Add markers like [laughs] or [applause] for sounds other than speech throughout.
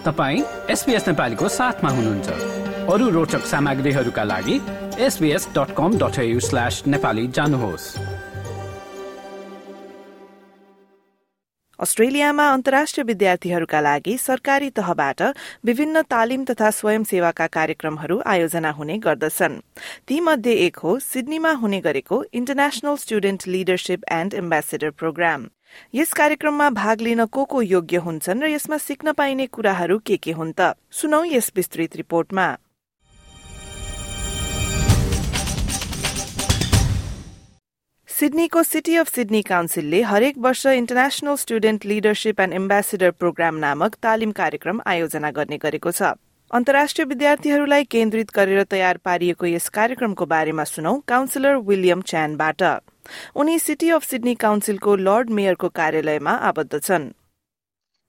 तपाईँ एसपिएस नेपालीको साथमा हुनुहुन्छ। अरू रोचक सामग्रीहरूका लागि SBS dot com dot slash Nepali जानुहोस्। अस्ट्रेलियामा अन्तर्राष्ट्रिय विद्यार्थीहरूका लागि सरकारी तहबाट विभिन्न तालिम तथा स्वयंसेवाका कार्यक्रमहरू आयोजना हुने गर्दछन्। तीमध्ये एक हो सिडनीमा हुने गरेको international student leadership and ambassador programme यस कार्यक्रममा भाग लिन को को योग्य हुन्छन् र यसमा सिक्न पाइने कुराहरू के के हुन् त? सुनौ यस विस्तृत रिपोर्टमा। सिडनीको सिटी अफ सिडनी काउन्सिलले हरेक वर्ष international student leadership and ambassador programme नामक तालिम कार्यक्रम आयोजना गर्ने गरेको छ। अन्तर्राष्ट्रिय विद्यार्थीहरूलाई केन्द्रित गरेर तयार पारिएको यस कार्यक्रमको बारेमा सुनौ काउन्सिलर विलियम च्यानबाट। उनी सिटी अफ सिडनी काउन्सिलको लर्ड मेयरको कार्यालयमा आबद्ध छन्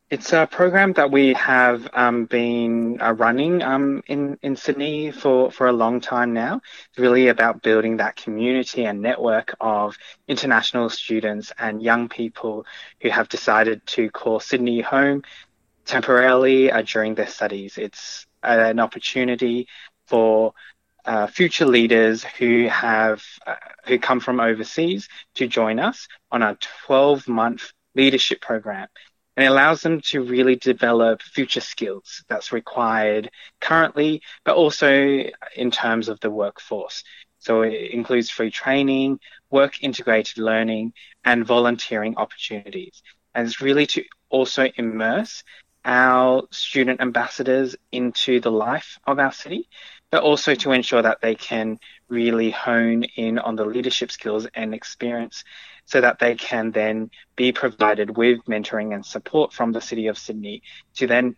It's a program that we have um, been uh, running um, in, in Sydney for, for a long time now. It's really about building that community and network of international students and young people who have decided to call Sydney home temporarily uh, during their studies. It's an opportunity for uh, future leaders who have uh, who come from overseas to join us on a 12 month leadership program. And it allows them to really develop future skills that's required currently but also in terms of the workforce. So it includes free training work integrated learning and volunteering opportunities. And it's really to also immerse our student ambassadors into the life of our city, but also to ensure that they can really hone in on the leadership skills and experience so that they can then be provided with mentoring and support from the City of Sydney to then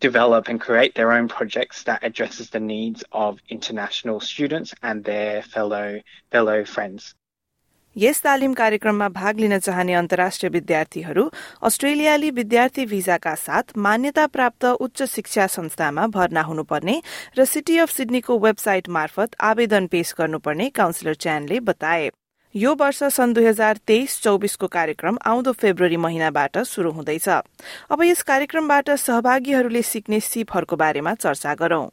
develop and create their own projects that addresses the needs of international students and their fellow fellow friends. यस तालिम कार्यक्रममा भाग लिन चाहने अन्तर्राष्ट्रिय विद्यार्थीहरू अस्ट्रेलियाली विद्यार्थी भिजाका साथ मान्यता प्राप्त उच्च शिक्षा संस्थामा भर्ना हुनुपर्ने र सिटी अफ सिडनीको वेबसाइट मार्फत आवेदन पेश गर्नुपर्ने काउन्सिलर च्यानले बताए। यो वर्ष सन् दुई हजार तेइस चौबिसको कार्यक्रम आउँदो फेब्रुअरी महिनाबाट शुरू हुँदैछ। अब यस कार्यक्रमबाट सहभागीहरूले सिक्ने सिपहरूको बारेमा चर्चा गरौं।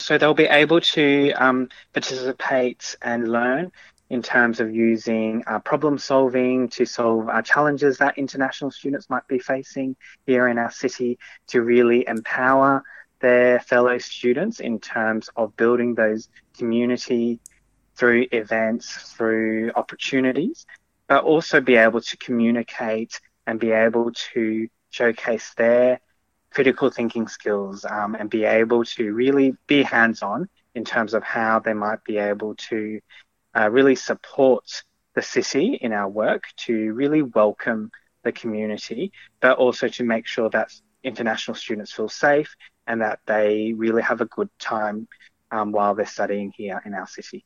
So they'll be able to um, participate and learn in terms of using uh, problem solving to solve our challenges that international students might be facing here in our city to really empower their fellow students in terms of building those community through events, through opportunities, but also be able to communicate and be able to showcase their critical thinking skills um, and be able to really be hands on in terms of how they might be able to uh, really support the city in our work to really welcome the community, but also to make sure that international students feel safe and that they really have a good time um, while they're studying here in our city.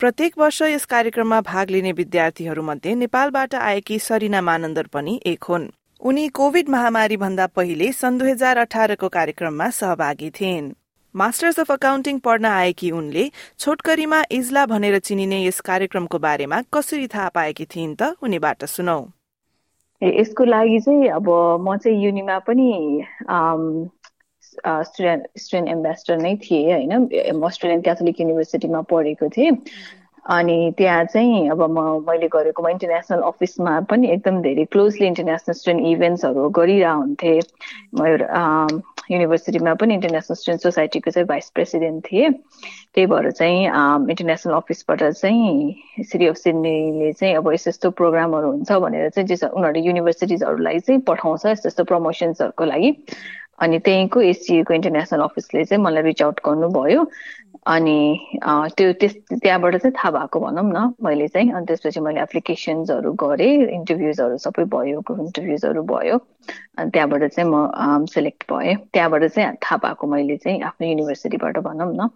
प्रत्येक वर्ष यस कार्यक्रममा भाग लिने विद्यार्थीहरूमध्ये नेपालबाट आएकी सरिना मानन्दर पनि एक हुन् उनी कोविड महामारी भन्दा पहिले सन् दुई हजार अठारको कार्यक्रममा सहभागी थिइन् मास्टर्स अफ अकाउन्टिङ पढ्न आएकी उनले छोटकरीमा इजला भनेर चिनिने यस कार्यक्रमको बारेमा कसरी थाहा पाएकी थिइन् त उनीबाट सुनौ। यसको लागि चाहिँ अब म चाहिँ युनिमा पनि स्टुडेन्ट स्टुडेन्ट एम्बेसडर नै थिएँ होइन। अस्ट्रेलियन क्याथोलिक युनिभर्सिटीमा पढेको थिएँ। अनि त्यहाँ चाहिँ अब म मैले गरेको म इन्टरनेसनल अफिसमा पनि एकदम धेरै क्लोजली इन्टरनेसनल स्टुडेन्ट इभेन्ट्सहरू गरिरहन्थेँ। म एउटा युनिभर्सिटीमा पनि इन्टरनेसनल स्टुडेन्ट सोसाइटीको चाहिँ भाइस प्रेसिडेन्ट थिएँ। त्यही भएर चाहिँ इन्टरनेसनल अफिसबाट चाहिँ सिटी अफ सिडनीले चाहिँ अब यस्तो यस्तो प्रोग्रामहरू हुन्छ भनेर चाहिँ जे उनीहरूले युनिभर्सिटिजहरूलाई चाहिँ पठाउँछ यस्तो यस्तो प्रमोसन्सहरूको लागि। अनि त्यहीँको एसिएको इन्टरनेसनल अफिसले चाहिँ मलाई रिच आउट गर्नुभयो। अनि त्यो त्यस त्यहाँबाट चाहिँ थाहा भएको भनौँ न मैले चाहिँ। अनि त्यसपछि मैले एप्लिकेसन्सहरू गरेँ इन्टरभ्युजहरू सबै भयो इन्टरभ्युजहरू भयो। अनि त्यहाँबाट चाहिँ म सेलेक्ट भएँ। त्यहाँबाट चाहिँ थाहा पाएको मैले चाहिँ आफ्नो युनिभर्सिटीबाट भनौँ न।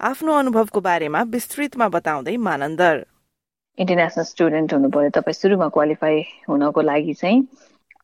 आफ्नो अनुभवको बारेमा विस्तृतमा बताउँदै मानन्दर। इन्टरनेसनल स्टुडेन्ट हुनु पर्यो तपाईँ सुरुमा क्वालिफाई हुनको लागि चाहिँ।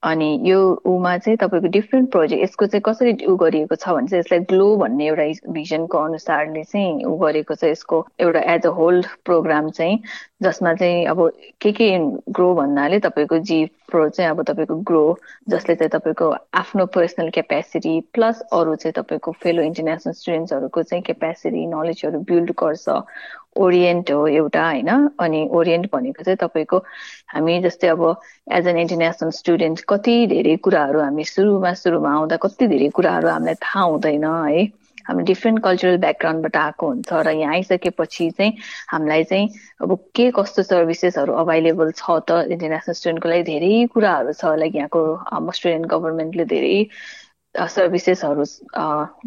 अनि यो ऊमा चाहिँ तपाईँको डिफ्रेन्ट प्रोजेक्ट यसको चाहिँ कसरी उ गरिएको छ भने चाहिँ यसलाई ग्लो भन्ने एउटा भिजनको अनुसारले चाहिँ उ गरेको छ। यसको एउटा एज अ होल प्रोग्राम चाहिँ जसमा चाहिँ अब के के ग्रो भन्नाले तपाईँको जी प्रो चाहिँ अब तपाईँको ग्रो जसले चाहिँ तपाईँको आफ्नो पर्सनल क्यापेसिटी प्लस अरू चाहिँ तपाईँको फेलो इन्टरनेसनल स्टुडेन्ट्सहरूको चाहिँ क्यापेसिटी नलेजहरू बिल्ड गर्छ। ओरिएन्ट हो एउटा होइन? अनि ओरिएन्ट भनेको चाहिँ तपाईँको हामी जस्तै अब एज एन इन्टरनेसनल स्टुडेन्ट कति धेरै कुराहरू हामी सुरुमा सुरुमा आउँदा कति धेरै कुराहरू हामीलाई थाहा हुँदैन है? हामी डिफ्रेन्ट कल्चरल ब्याकग्राउन्डबाट आएको हुन्छ र यहाँ आइसकेपछि चाहिँ हामीलाई चाहिँ अब के कस्तो सर्भिसेसहरू अभाइलेबल छ त इन्टरनेसनल स्टुडेन्टको लागि धेरै कुराहरू छ लाइक यहाँको अस्ट्रेलियन गभर्मेन्टले धेरै सर्भिसेसहरू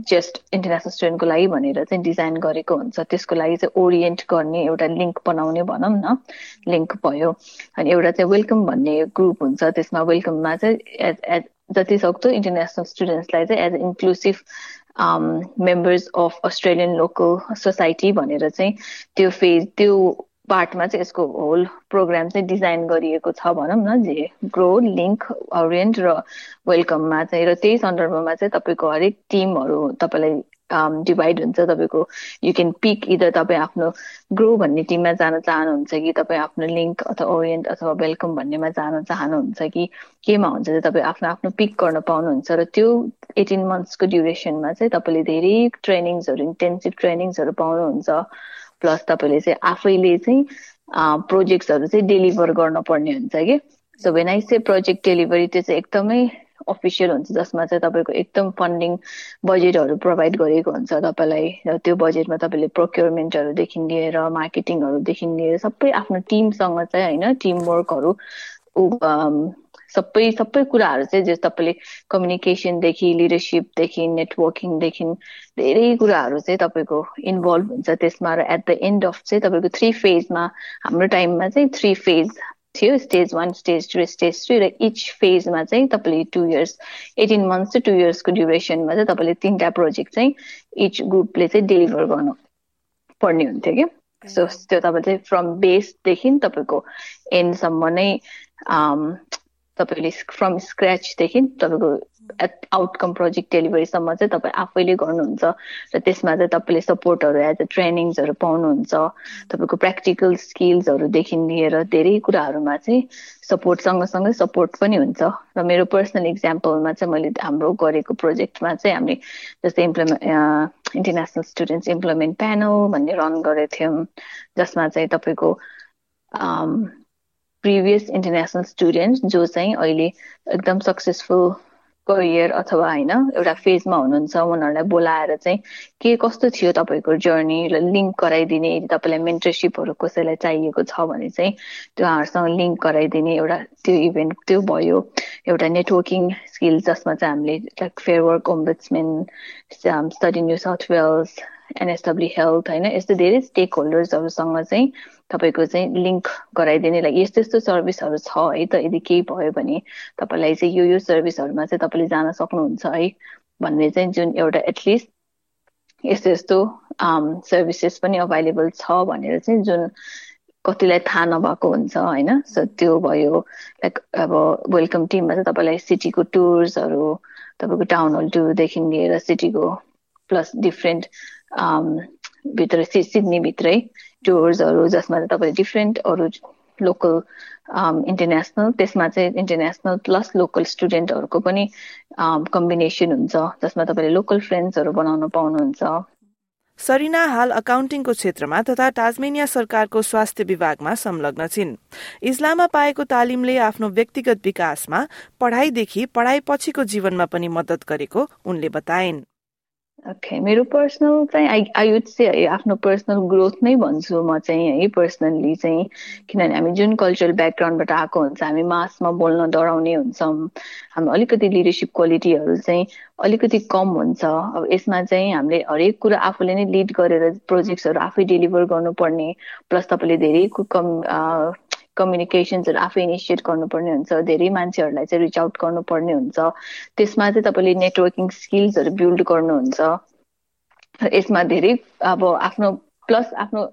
जस्ट इन्टरनेसनल स्टुडेन्टको लागि भनेर चाहिँ डिजाइन गरेको हुन्छ। त्यसको लागि चाहिँ ओरिएन्ट गर्ने एउटा लिङ्क बनाउने भनौँ न। लिङ्क भयो। अनि एउटा चाहिँ वेलकम भन्ने ग्रुप हुन्छ। त्यसमा वेलकममा चाहिँ एज एज जति सक्दो इन्टरनेसनल स्टुडेन्ट्सलाई चाहिँ as inclusive members of Australian local society भनेर चाहिँ त्यो फेज त्यो पार्टमा चाहिँ यसको होल प्रोग्राम चाहिँ डिजाइन गरिएको छ भनौँ न जे ग्रो लिङ्क ओरियन्ट र वेलकममा चाहिँ र त्यही सन्दर्भमा चाहिँ तपाईँको हरेक टिमहरू तपाईँलाई डिभाइड हुन्छ तपाईँको यु क्यान पिक इदर तपाईँ आफ्नो ग्रो भन्ने टिममा जान चाहनुहुन्छ कि तपाईँ आफ्नो लिङ्क अथवा ओरियन्ट अथवा वेलकम भन्नेमा जान चाहनुहुन्छ कि केमा हुन्छ चाहिँ तपाईँ आफ्नो आफ्नो पिक गर्न पाउनुहुन्छ र त्यो एटिन मन्थ्सको ड्युरेसनमा चाहिँ तपाईँले धेरै ट्रेनिङ्सहरू इन्टेन्सिभ ट्रेनिङ्सहरू पाउनुहुन्छ। प्लस तपाईँले चाहिँ आफैले चाहिँ प्रोजेक्ट्सहरू चाहिँ डेलिभर गर्नुपर्ने हुन्छ कि? So when I say project delivery त्यो चाहिँ एकदमै अफिसियल हुन्छ जसमा चाहिँ तपाईँको एकदम फन्डिङ बजेटहरू प्रोभाइड गरेको हुन्छ तपाईँलाई र त्यो बजेटमा तपाईँले प्रोक्योरमेन्टहरूदेखि लिएर मार्केटिङहरूदेखि लिएर सबै आफ्नो टिमसँग चाहिँ होइन टिमवर्कहरू सबै सबै कुराहरू चाहिँ जो तपाईँले कम्युनिकेसनदेखि लिडरसिपदेखि नेटवर्किङदेखि धेरै कुराहरू चाहिँ तपाईँको इन्भल्भ हुन्छ त्यसमा र एट द एन्ड अफ चाहिँ तपाईँको थ्री फेजमा हाम्रो टाइममा चाहिँ थ्री फेज थियो stage one stage two stage three र इच फेजमा चाहिँ तपाईँले two years eighteen months to two इयर्सको ड्युरेसनमा चाहिँ तपाईँले तिनवटा प्रोजेक्ट चाहिँ इच ग्रुपले चाहिँ डेलिभर गर्नु पर्ने हुन्थ्यो कि सो त्यो तपाईँ चाहिँ फ्रम बेसदेखि तपाईँको एन्डसम्म नै तपाईँले फ्रम स्क्रचदेखि तपाईँको आउटकम प्रोजेक्ट डेलिभरीसम्म चाहिँ तपाईँ आफैले गर्नुहुन्छ र त्यसमा चाहिँ तपाईँले सपोर्टहरू एज अ ट्रेनिङ्सहरू पाउनुहुन्छ। तपाईँको प्र्याक्टिकल स्किल्सहरूदेखि लिएर धेरै कुराहरूमा चाहिँ सपोर्ट सँगसँगै सपोर्ट पनि हुन्छ। र मेरो पर्सनल इक्जाम्पलमा चाहिँ मैले हाम्रो गरेको प्रोजेक्टमा चाहिँ हामीले जस्तै implement international students employment panel भन्ने रन गरेको थियौँ जसमा चाहिँ तपाईँको प्रिभियस इन्टरनेसनल स्टुडेन्ट जो चाहिँ अहिले एकदम सक्सेसफुल करियर अथवा होइन एउटा फेजमा हुनुहुन्छ उनीहरूलाई बोलाएर चाहिँ के कस्तो थियो तपाईँको जर्नी लिङ्क गराइदिने यदि तपाईँलाई मेन्टरसिपहरू कसैलाई चाहिएको छ भने चाहिँ त्यो उहाँहरूसँग लिङ्क गराइदिने एउटा त्यो इभेन्ट त्यो भयो। एउटा नेटवर्किङ स्किल जसमा चाहिँ हामीले like Fair Work Ombudsman study New South Wales NSW health होइन यस्तो धेरै स्टेक होल्डर्सहरूसँग चाहिँ तपाईँको चाहिँ लिङ्क गराइदिने लागि यस्तो यस्तो सर्भिसहरू छ है त? यदि केही भयो भने तपाईँलाई चाहिँ यो यो सर्भिसहरूमा चाहिँ तपाईँले जान सक्नुहुन्छ है? भन्ने चाहिँ जुन एउटा एटलिस्ट यस्तो यस्तो सर्भिसेस पनि अभाइलेबल छ भनेर चाहिँ जुन कतिलाई थाहा नभएको हुन्छ होइन? सो त्यो भयो लाइक अब वेलकम टिममा चाहिँ तपाईँलाई सिटीको टुर्सहरू तपाईँको टाउन हल टुरदेखि लिएर सिटीको प्लस डिफ्रेन्ट भित्र सिडनीभित्रै टुर्सहरू जसमा तपाईँले डिफ्रेन्ट अरू लोकल इन्टरनेसनल त्यसमा चाहिँ इन्टरनेसनल प्लस लोकल स्टुडेन्टहरूको पनि कम्बिनेसन हुन्छ जसमा तपाईँले लोकल फ्रेन्ड्सहरू बनाउन पाउनुहुन्छ। सरिना हाल अकाउन्टिङको क्षेत्रमा तथा टाजमेनिया सरकारको स्वास्थ्य विभागमा संलग्न छिन्। इस्लाममा पाएको तालिमले आफ्नो व्यक्तिगत विकासमा पढ़ाईदेखि पढ़ाई पछिको जीवनमा पनि मद्दत गरेको उनले बताइन्। ओके मेरो पर्सनल चाहिँ आई आई वुड से आफ्नो पर्सनल ग्रोथ नै भन्छु म चाहिँ है पर्सनल्ली चाहिँ। किनभने हामी जुन कल्चरल ब्याकग्राउन्डबाट आएको हुन्छ हामी मासमा बोल्न डराउने हुन्छौँ। हामी अलिकति लिडरसिप क्वालिटीहरू चाहिँ अलिकति कम हुन्छ। अब यसमा चाहिँ हामीले हरेक कुरा आफूले नै लिड गरेर प्रोजेक्ट्सहरू आफै डेलिभर गर्नुपर्ने। प्लस तपाईँले धेरै कम कम्युनिकेसन्सहरू आफै इनिसिएट गर्नुपर्ने हुन्छ धेरै मान्छेहरूलाई चाहिँ रिच आउट गर्नुपर्ने हुन्छ। त्यसमा चाहिँ तपाईँले नेटवर्किङ स्किल्सहरू बिल्ड गर्नुहुन्छ। यसमा धेरै अब आफ्नो प्लस आफ्नो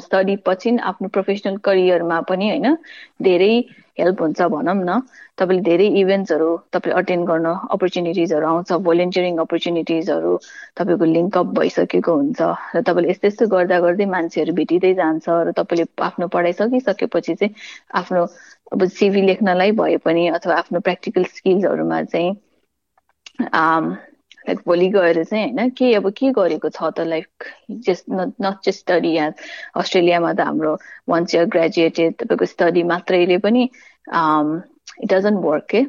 स्टडी पछि आफ्नो प्रोफेसनल करियरमा पनि होइन धेरै हेल्प हुन्छ भनौँ न। तपाईँले धेरै इभेन्ट्सहरू तपाईँले अटेन्ड गर्न अपर्च्युनिटिजहरू आउँछ भोलिन्टियरिङ अपर्च्युनिटिजहरू तपाईँको लिङ्कअप भइसकेको हुन्छ र तपाईँले यस्तो यस्तो गर्दा गर्दै मान्छेहरू भेटिँदै जान्छ र तपाईँले आफ्नो पढाइ सकिसकेपछि चाहिँ आफ्नो अब सिभी लेख्नलाई भए पनि अथवा आफ्नो प्र्याक्टिकल स्किल्सहरूमा चाहिँ लाइक भोलि गएर चाहिँ होइन के अब के गरेको छ त like just not just study यहाँ अस्ट्रेलियामा त हाम्रो वान्स इयर ग्रेजुएटेड तपाईँको स्टडी मात्रैले पनि इट डजन्ट वर्क है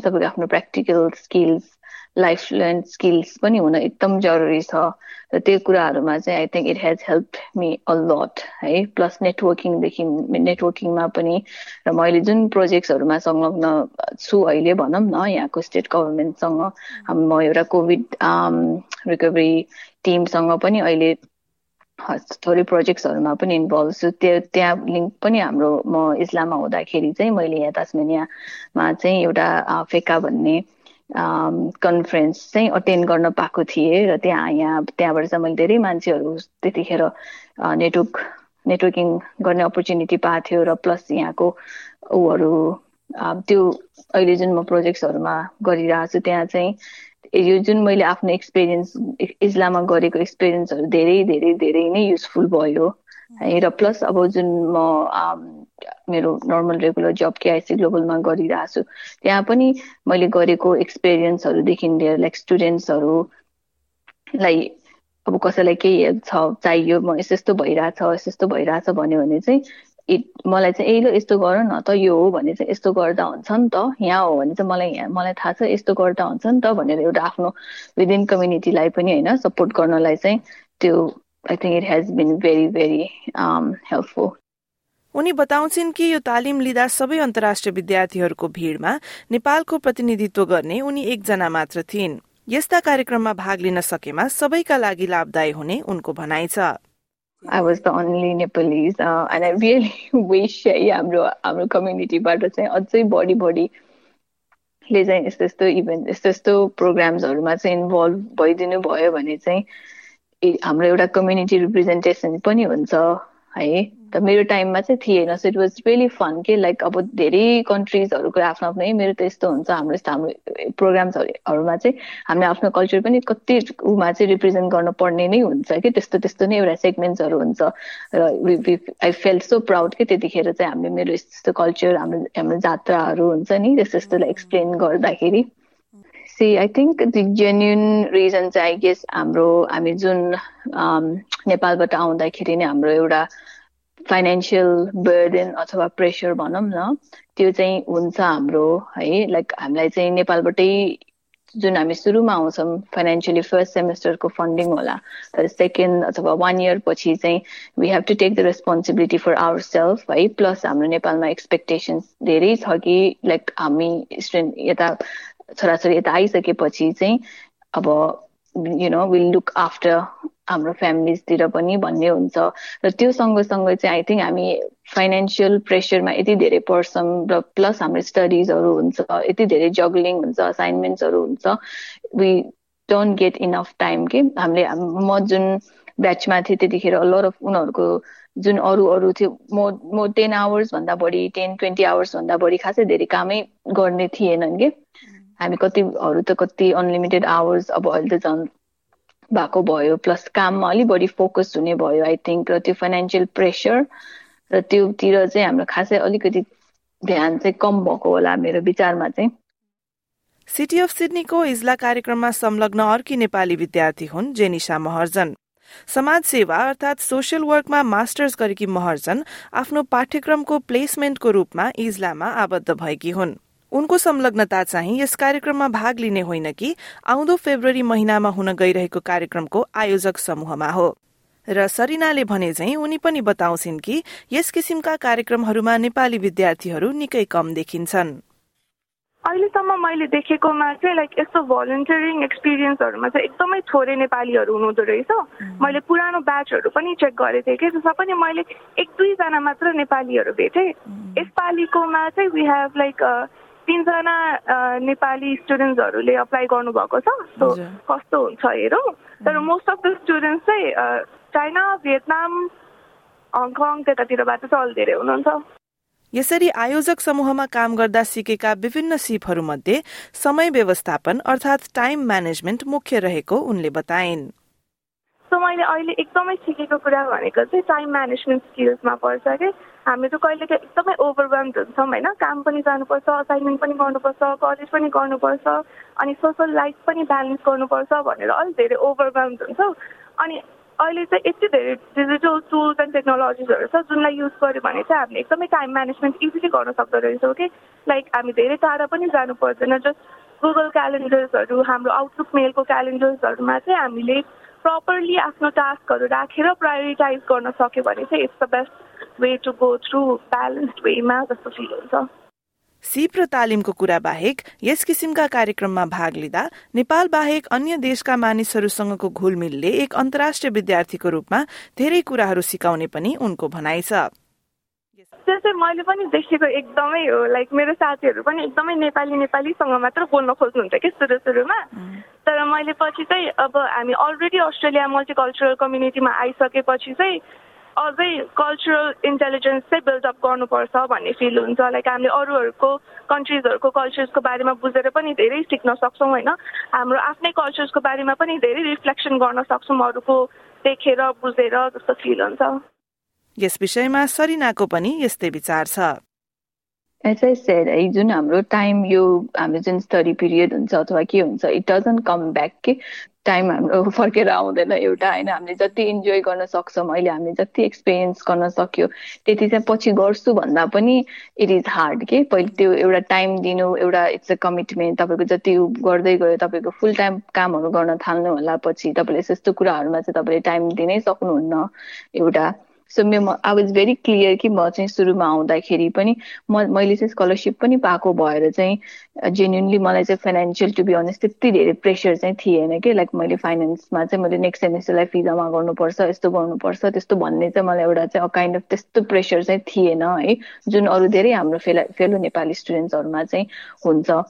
तपाईँको आफ्नो practical skills life learn skills पनि हुन एकदम जरुरी छ। र त्यो कुराहरूमा चाहिँ I think it has help me a lot है। प्लस नेटवर्किङदेखि नेटवर्किङमा पनि र मैले जुन प्रोजेक्ट्सहरूमा संलग्न छु अहिले भनौँ न यहाँको स्टेट गभर्मेन्टसँग म एउटा कोभिड रिकभरी टिमसँग पनि अहिले थोरै प्रोजेक्ट्सहरूमा पनि इन्भल्भ छु। त्यो त्यहाँ लिङ्क पनि हाम्रो म इस्लाममा हुँदाखेरि चाहिँ मैले यहाँ तासमेनियामा चाहिँ एउटा फेका भन्ने कन्फरेन्स चाहिँ अटेन्ड गर्न पाएको थिएँ र त्यहाँ यहाँ त्यहाँबाट चाहिँ मैले धेरै मान्छेहरू त्यतिखेर नेटवर्क नेटवर्किङ गर्ने अपर्च्युनिटी पाएको थियो र प्लस यहाँको ऊहरू त्यो अहिले जुन म प्रोजेक्ट्सहरूमा गरिरहेको छु त्यहाँ चाहिँ यो जुन मैले आफ्नो एक्सपिरियन्स इस्लाममा गरेको एक्सपिरियन्सहरू धेरै धेरै धेरै नै युजफुल भयो। है र प्लस अब जुन म मेरो नर्मल रेगुलर जब केआइसी ग्लोबलमा गरिरहेको छु त्यहाँ पनि मैले गरेको एक्सपिरियन्सहरूदेखि लिएर लाइक स्टुडेन्ट्सहरूलाई अब कसैलाई केही हेल्प छ चाहियो म यस्तो यस्तो भइरहेछ यस्तो यस्तो भइरहेछ भन्यो भने चाहिँ इट मलाई चाहिँ ए ल यस्तो गर न त यो हो भने चाहिँ यस्तो गर्दा हुन्छ नि त यहाँ हो भने चाहिँ मलाई यहाँ मलाई थाहा छ यस्तो गर्दा हुन्छ नि त भनेर एउटा आफ्नो विदिन कम्युनिटीलाई पनि होइन सपोर्ट गर्नलाई चाहिँ त्यो I think it has been very very helpful उनी बताउँछिन् कि यो तालिम लिँदा सबै अन्तर्राष्ट्रिय विद्यार्थीहरूको भिडमा नेपालको प्रतिनिधित्व गर्ने उनी एकजना मात्र थिइन्। यस्ता कार्यक्रममा भाग लिन सकेमा सबैका लागि लाभदायी हुने उनको भनाइ छ। I was the only Nepalese uh, and I really [laughs] wish हाम्रो हाम्रो कम्युनिटीबाट चाहिँ अझै बढी बढीले चाहिँ यस्तो यस्तो इभेन्ट यस्तो यस्तो प्रोग्राम्सहरूमा चाहिँ इन्भल्भ भइदिनु भयो भने चाहिँ हाम्रो एउटा कम्युनिटी रिप्रेजेन्टेसन पनि हुन्छ है। त मेरो टाइममा चाहिँ थिएन। So it was really fun के लाइक अब धेरै कन्ट्रिजहरूको आफ्नो आफ्नो मेरो त यस्तो हुन्छ हाम्रो यस्तो हाम्रो प्रोग्राम्सहरूमा चाहिँ हामीले आफ्नो कल्चर पनि कति उमा चाहिँ रिप्रेजेन्ट गर्नु पर्ने नै हुन्छ कि त्यस्तो त्यस्तो नै एउटा सेगमेन्ट्सहरू हुन्छ। र आई फेल सो प्राउड कि त्यतिखेर चाहिँ हामीले मेरो यस्तो कल्चर हाम्रो हाम्रो जात्राहरू हुन्छ नि त्यस्तो यस्तोलाई एक्सप्लेन गर्दाखेरि। See I think the genuine reason चाहिँ आई गेस हाम्रो हामी जुन नेपालबाट आउँदाखेरि नै हाम्रो एउटा फाइनेन्सियल बर्डन अथवा प्रेसर भनौँ न त्यो चाहिँ हुन्छ हाम्रो है? लाइक हामीलाई चाहिँ नेपालबाटै जुन हामी सुरुमा आउँछौँ फाइनेन्सियली फर्स्ट सेमेस्टरको फन्डिङ होला तर सेकेन्ड अथवा वान इयर पछि चाहिँ we have to take the responsibility for our self है? प्लस हाम्रो नेपालमा एक्सपेक्टेसन्स धेरै छ कि लाइक हामी स्टुडेन्ट यता छोराछोरी यता आइसकेपछि चाहिँ अब you know will look after हाम्रो फ्यामिलीजतिर पनि भन्ने हुन्छ। र त्यो सँगसँगै चाहिँ आई थिङ्क हामी फाइनेन्सियल प्रेसरमा यति धेरै पर्छौँ र प्लस हाम्रो स्टडिजहरू हुन्छ यति धेरै जग्लिङ हुन्छ असाइनमेन्ट्सहरू हुन्छ। We don't get enough time कि हामीले म जुन ब्याचमा थिएँ त्यतिखेर लर अफ उनीहरूको जुन अरू अरू थियो म म टेन आवर्सभन्दा बढी टेन ट्वेन्टी आवर्सभन्दा बढी खासै धेरै कामै गर्ने थिएनन् कि हामी कतिहरू त कति अनलिमिटेड आवर्स अब अहिले त झन् भएको भयो प्लस काममा अलिक बढी फोकस हुने भयो आई थिङ्क र त्यो फाइनेन्सियल प्रेसर र त्योतिर चाहिँ हाम्रो खासै अलिकति ध्यान चाहिँ कम भएको होला मेरो विचारमा चाहिँ। सिटी अफ सिडनीको इजला कार्यक्रममा संलग्न अर्की नेपाली विद्यार्थी हुन् जेनिसा महर्जन। समाज सेवा अर्थात सोसियल वर्कमा मास्टर्स गरेकी महर्जन आफ्नो पाठ्यक्रमको प्लेसमेन्टको रूपमा इजलामा आबद्ध भएकी हुन्। उनको संलग्नता चाहिँ यस कार्यक्रममा भाग लिने होइन कि आउँदो फेब्रुअरी महिनामा हुन गइरहेको कार्यक्रमको आयोजक समूहमा हो। र सरिनाले भने चाहिँ उनी पनि बताउँछिन् कि यस किसिमका कार्यक्रमहरूमा नेपाली विद्यार्थीहरू निकै कम देखिन्छन्। अहिलेसम्म मैले देखेकोमा चाहिँ लाइक यस्तो भलन्टियरिङ एक्सपिरियन्सहरूमा चाहिँ एकदमै थोरै नेपालीहरू हुनुहुँदो रहेछ। मैले पुरानो ब्याचहरू पनि चेक गरेको थिएँ कि त्यसमा पनि मैले एक दुईजना मात्र नेपालीहरू भेटेँ। यसपालिकोमा चाहिँ वी हेभ लाइक तिनजना नेपाली स्टुडेन्ट्सहरूले अप्लाई गर्नुभएको छ। सो कस्तो हुन्छ हेरौँ। तर मोस्ट अफ द स्टुडेन्ट्स चाहिँ चाइना भियतनाम हङकङ त्यतातिरबाट चाहिँ अलि धेरै हुनुहुन्छ। यसरी आयोजक समूहमा काम गर्दा सिकेका विभिन्न सिपहरूमध्ये समय व्यवस्थापन अर्थात टाइम म्यानेजमेन्ट मुख्य रहेको उनले बताइन्। सो मैले अहिले एकदमै सिकेको कुरा भनेको चाहिँ टाइम म्यानेजमेन्ट स्किल्समा पर्छ कि? हामीहरू कहिले एकदमै ओभरवेल्म्ड हुन्छौँ होइन? काम पनि जानुपर्छ असाइनमेन्ट पनि गर्नुपर्छ कलेज पनि गर्नुपर्छ अनि सोसल लाइफ पनि ब्यालेन्स गर्नुपर्छ भनेर अलिक धेरै ओभरवेल्म्ड हुन्छौँ। अनि अहिले चाहिँ यति धेरै डिजिटल टुल्स एन्ड टेक्नोलोजिसहरू छ जुनलाई युज गर्यो भने चाहिँ हामीले एकदमै टाइम म्यानेजमेन्ट इजिली गर्न सक्दो रहेछौँ कि लाइक हामी धेरै टाढा पनि जानु पर्दैन जस्ट गुगल क्यालेन्डर्सहरू हाम्रो आउटलुक मेलको क्यालेन्डर्सहरूमा चाहिँ हामीले प्रपरली आफ्नो टास्कहरू राखेर प्रायोरिटाइज गर्न सक्यो भने चाहिँ it's the best way to go through balanced वेमा जस्तो फिल हुन्छ सिप र तालिमको कुरा बाहेक यस किसिमका कार्यक्रममा भाग लिँदा नेपाल बाहेक अन्य देशका मानिसहरूसँगको घुलमिलले एक अन्तर्राष्ट्रिय विद्यार्थीको रूपमा धेरै कुराहरू सिकाउने पनि उनको भनाइ छ। त्यो चाहिँ मैले पनि देखेको एकदमै हो लाइक मेरो साथीहरू पनि एकदमै नेपाली नेपालीसँग मात्र बोल्न खोज्नुहुन्छ कि सुरु सुरुमा। तर मैले पछि चाहिँ अब हामी अलरेडी अस्ट्रेलिया मल्टिकल्चरल कम्युनिटीमा आइसकेपछि चाहिँ अझै कल्चरल इन्टेलिजेन्स चाहिँ बिल्डअप गर्नुपर्छ भन्ने फिल हुन्छ। लाइक हामीले अरूहरूको कन्ट्रिजहरूको कल्चर्सको बारेमा बुझेर पनि धेरै सिक्न सक्छौँ होइन? हाम्रो आफ्नै कल्चर्सको बारेमा पनि धेरै रिफ्लेक्सन गर्न सक्छौँ अरूको देखेर बुझेर जस्तो फिल हुन्छ। यस विषयमा सरिनाको पनि यस्तै विचार छ। एज आई सेड है जुन हाम्रो टाइम यो हाम्रो जुन स्टडी पिरियड हुन्छ अथवा के हुन्छ इट डजन्ट कम ब्याक के टाइम हाम्रो फर्केर आउँदैन एउटा होइन? हामीले जति इन्जोय गर्न सक्छौँ अहिले हामीले जति एक्सपिरियन्स गर्न सक्यो त्यति चाहिँ पछि गर्छु भन्दा पनि इट इज हार्ड के पहिले त्यो एउटा टाइम दिनु एउटा इट्स अ कमिटमेन्ट तपाईँको जति गर्दै गयो तपाईँको फुल टाइम कामहरू गर्न थाल्नु होला पछि तपाईँले यस्तो कुराहरूमा चाहिँ तपाईँले टाइम दिनै सक्नुहुन्न एउटा सो म आई वाज भेरी क्लियर कि म चाहिँ सुरुमा आउँदाखेरि पनि म मैले चाहिँ स्कलरसिप पनि पाएको भएर चाहिँ जेन्युनली मलाई चाहिँ फाइनेन्सियल टु बी अनेस्ट त्यति धेरै प्रेसर चाहिँ थिएन कि? लाइक मैले फाइनेन्समा चाहिँ मैले नेक्स्ट सेमेस्टरलाई फी जम्मा गर्नुपर्छ यस्तो गर्नुपर्छ त्यस्तो भन्ने चाहिँ मलाई एउटा चाहिँ काइन्ड अफ त्यस्तो प्रेसर चाहिँ थिएन है जुन अरू धेरै हाम्रो फेला फेलो नेपाली स्टुडेन्ट्सहरूमा चाहिँ हुन्छ।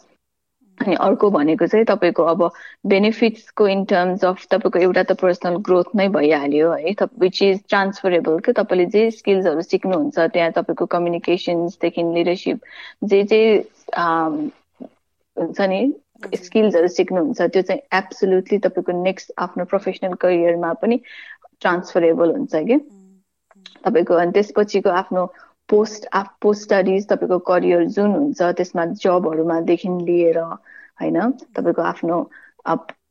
अनि अर्को भनेको चाहिँ तपाईँको अब बेनिफिट्सको इन टर्म्स अफ तपाईँको एउटा त पर्सनल ग्रोथ नै भइहाल्यो है विच इज ट्रान्सफरेबल के? तपाईँले जे स्किल्सहरू सिक्नुहुन्छ त्यहाँ तपाईँको कम्युनिकेसन्सदेखि लिडरसिप जे जे हुन्छ नि स्किल्सहरू सिक्नुहुन्छ त्यो चाहिँ एब्सोल्युटली तपाईँको नेक्स्ट आफ्नो प्रोफेसनल करियरमा पनि ट्रान्सफरेबल हुन्छ कि? तपाईँको अनि त्यसपछिको आफ्नो पोस्ट आफ पोस्ट स्टडिज तपाईँको करियर जुन हुन्छ त्यसमा जबहरूमादेखि लिएर होइन? तपाईँको आफ्नो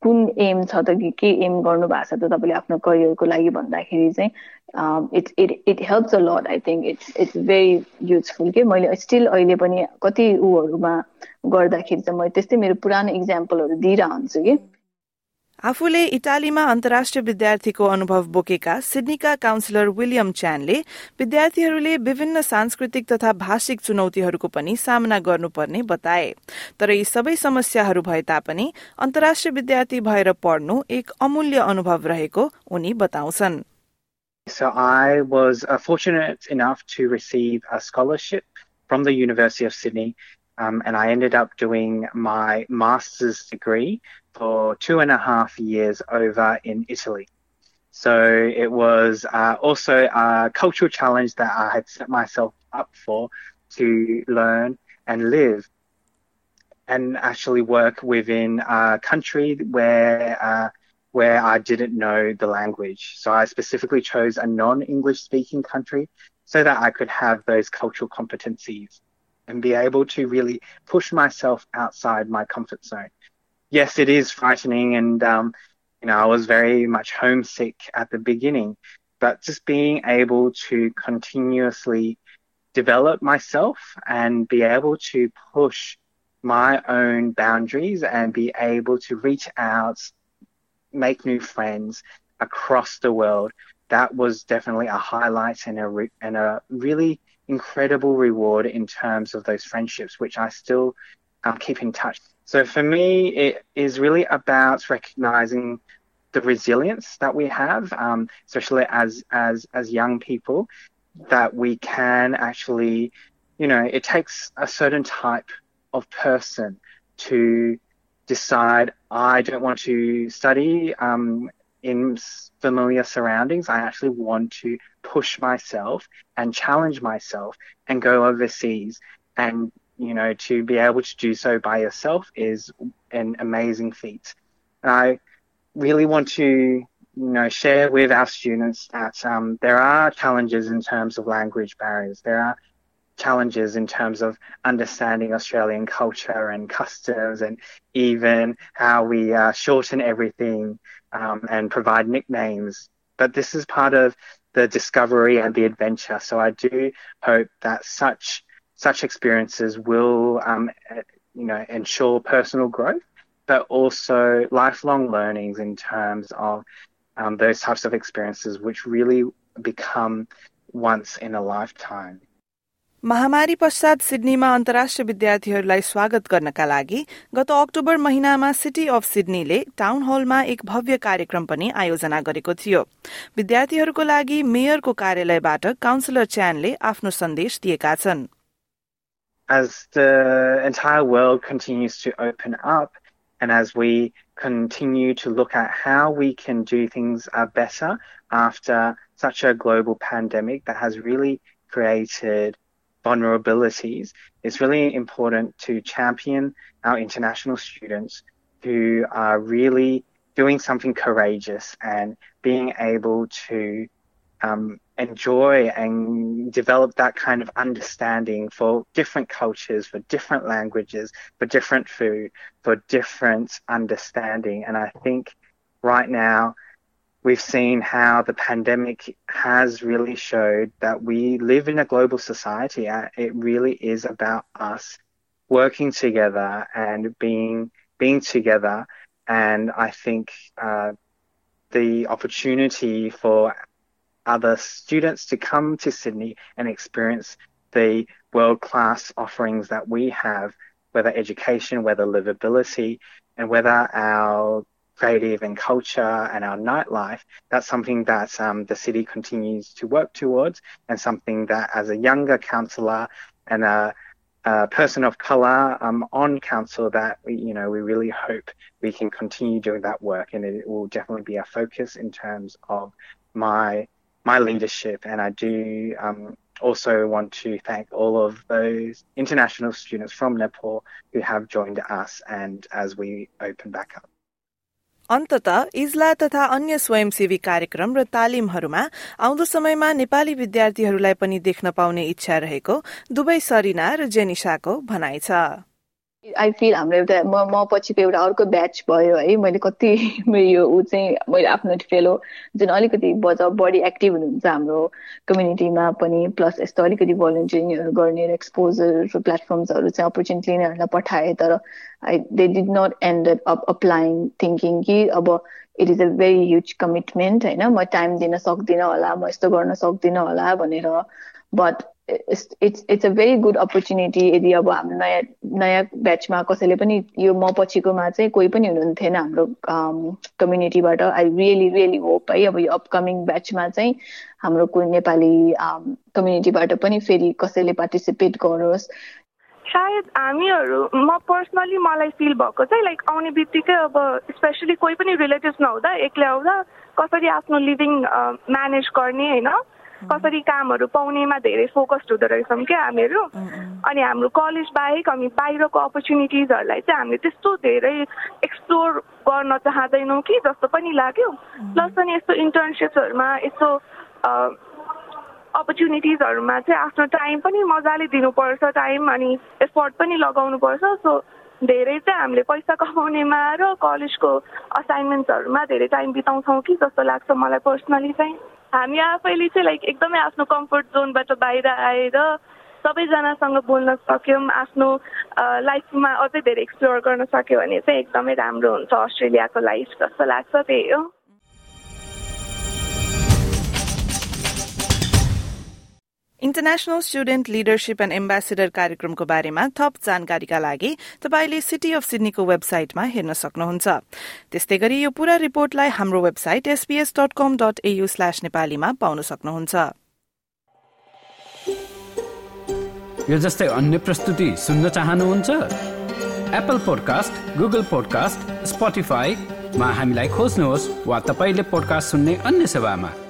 कुन एम छ त कि के एम गर्नु भएको छ त तपाईँले आफ्नो करियरको लागि भन्दाखेरि चाहिँ it's it it helps a lot I think it's it's very useful के? मैले स्टिल अहिले पनि कति ऊहरूमा गर्दाखेरि चाहिँ मैले त्यस्तै मेरो पुरानो इक्जाम्पलहरू दिइरहन्छु कि? आफूले इटालीमा अन्तर्राष्ट्रिय विद्यार्थीको अनुभव बोकेका सिडनीका काउन्सिलर विलियम च्यानले विद्यार्थीहरूले विभिन्न सांस्कृतिक तथा भाषिक चुनौतीहरूको पनि सामना गर्नुपर्ने बताए। तर यी सबै समस्याहरू भए तापनि अन्तर्राष्ट्रिय विद्यार्थी भएर पढ्नु एक अमूल्य अनुभव रहेको उनी बताउँछन्। So I was uh, fortunate enough to receive a scholarship from the University of Sydney um, and I ended up doing my master's degree for two and a half years over in Italy. So it was uh, also a cultural challenge that I had set myself up for to learn and live and actually work within a country where uh, where I didn't know the language. So I specifically chose a non-English speaking country so that I could have those cultural competencies and be able to really push myself outside my comfort zone yes, it is frightening. And, um, you know, I was very much homesick at the beginning, but just being able to continuously develop myself and be able to push my own boundaries and be able to reach out, make new friends across the world. That was definitely a highlight and a, re- and a really incredible reward in terms of those friendships, which I still um, keep in touch. So for me, it is really about recognizing the resilience that we have, um, especially as as as young people, that we can actually, you know, it takes a certain type of person to decide I don't want to study um, in familiar surroundings. I actually want to push myself and challenge myself and go overseas. And, you know, to be able to do so by yourself is an amazing feat. And I really want to, you know, share with our students that um, there are challenges in terms of language barriers. There are challenges in terms of understanding Australian culture and customs and even how we uh, shorten everything um, and provide nicknames. But this is part of the discovery and the adventure. So I do hope that such such experiences will, um, you know, ensure personal growth, but also lifelong learnings in terms of um, those types of experiences, which really become once in a lifetime. महामारी पश्चात सिडनीमा अन्तर्राष्ट्रिय विद्यार्थीहरूलाई स्वागत गर्नका लागि गत October महिनामा city of सिडनीले town हलमा एक भव्य कार्यक्रम पनि आयोजना गरेको थियो। विद्यार्थीहरूको लागि मेयरको कार्यालयबाट काउन्सिलर च्यानले आफ्नो सन्देश दिएका छन्। As the entire world continues to open up and as we continue to look at how we can do things uh, better after such a global pandemic that has really created vulnerabilities, it's really important to champion our international students who are really doing something courageous and being able to um, enjoy and develop that kind of understanding for different cultures, for different languages, for different food, for different understanding. And I think right now, we've seen how the pandemic has really showed that we live in a global society. It really is about us working together and being being together. And I think uh, the opportunity for other students to come to Sydney and experience the world class offerings that we have, whether education, whether livability, and whether our creative and culture and our nightlife, that's something that um, the city continues to work towards and something that as a younger councillor and a, a person of colour um, on council that we, you know we really hope we can continue doing that work and it will definitely be a focus in terms of my my leadership and I do um, also want to thank all of those international students from Nepal who have joined us and as we open back up. अन्तत इजला तथा अन्य स्वयंसेवी कार्यक्रम र तालिमहरूमा आउँदो समयमा नेपाली विद्यार्थीहरूलाई पनि देख्न पाउने इच्छा रहेको दुवै सरिना र जेनिसाको भनाइ छ। आई फिल हाम्रो एउटा म म पछिको एउटा अर्को ब्याच भयो है मैले कति [laughs] यो ऊ चाहिँ मैले आफ्नो फेलो जुन अलिकति बज बढी एक्टिभ हुनुहुन्छ हाम्रो कम्युनिटीमा पनि प्लस यस्तो अलिकति भलिन्टियरिङहरू गर्ने र एक्सपोजर प्लेटफर्म्सहरू चाहिँ अपर्च्युनिटी लिनेहरूलाई पठाएँ तर I they did not end up applying thinking कि अब it is a very huge commitment होइन म टाइम दिन सक्दिनँ होला म यस्तो गर्न सक्दिनँ होला भनेर but it's it's a very good opportunity यदि अब हाम्रो नयाँ नयाँ ब्याचमा कसैले पनि यो म पछिकोमा चाहिँ कोही पनि हुनुहुन्थेन हाम्रो कम्युनिटीबाट आई रियली रियली होप है अब यो अपकमिङ ब्याचमा चाहिँ हाम्रो कोही नेपाली कम्युनिटीबाट पनि फेरि कसैले पार्टिसिपेट गरोस्। सायद हामीहरू म पर्सनली मलाई फिल भएको चाहिँ लाइक आउने बित्तिकै अब स्पेसली कोही पनि रिलेटिभ्स नहुँदा एक्लै आउँदा कसरी आफ्नो लिभिङ म्यानेज गर्ने होइन? कसरी कामहरू पाउनेमा धेरै फोकस्ड हुँदो रहेछौँ। क्या हामीहरू? अनि हाम्रो कलेज बाहेक हामी बाहिरको अपर्च्युनिटिजहरूलाई चाहिँ हामीले त्यस्तो धेरै एक्सप्लोर गर्न चाहँदैनौँ कि जस्तो पनि लाग्यो। प्लस अनि यस्तो इन्टर्नसिप्सहरूमा यस्तो अपर्च्युनिटिजहरूमा चाहिँ आफ्नो टाइम पनि मजाले दिनुपर्छ टाइम अनि एफोर्ट पनि लगाउनुपर्छ। सो धेरै चाहिँ हामीले पैसा कमाउनेमा र कलेजको असाइनमेन्ट्सहरूमा धेरै टाइम बिताउँछौँ कि जस्तो लाग्छ मलाई पर्सनली चाहिँ। हामी आफैले चाहिँ लाइक एकदमै आफ्नो कम्फर्ट जोनबाट बाहिर आएर सबैजनासँग बोल्न सक्यौँ आफ्नो लाइफमा अझै धेरै एक्सप्लोर गर्न सक्यो भने चाहिँ एकदमै राम्रो हुन्छ अस्ट्रेलियाको लाइफ जस्तो लाग्छ त्यही हो। International student leadership and ambassador कार्यक्रमको बारेमा थप जानकारीका लागि तपाईँले सिटी अफ सिडनीको वेबसाइटमा हेर्न सक्नुहुन्छ। त्यस्तै गरी यो पूरा रिपोर्टलाई हाम्रो website SPS dot com dot AU slash नेपालीमा पाउन सक्नुहुन्छ। यो जस्तै अन्य प्रस्तुति सुन्न चाहनुहुन्छ? Apple podcast Google podcast Spotify वा हामीलाई खोज्नुहोस् वा तपाईँले पोडकास्ट सुन्ने अन्य सेवामा।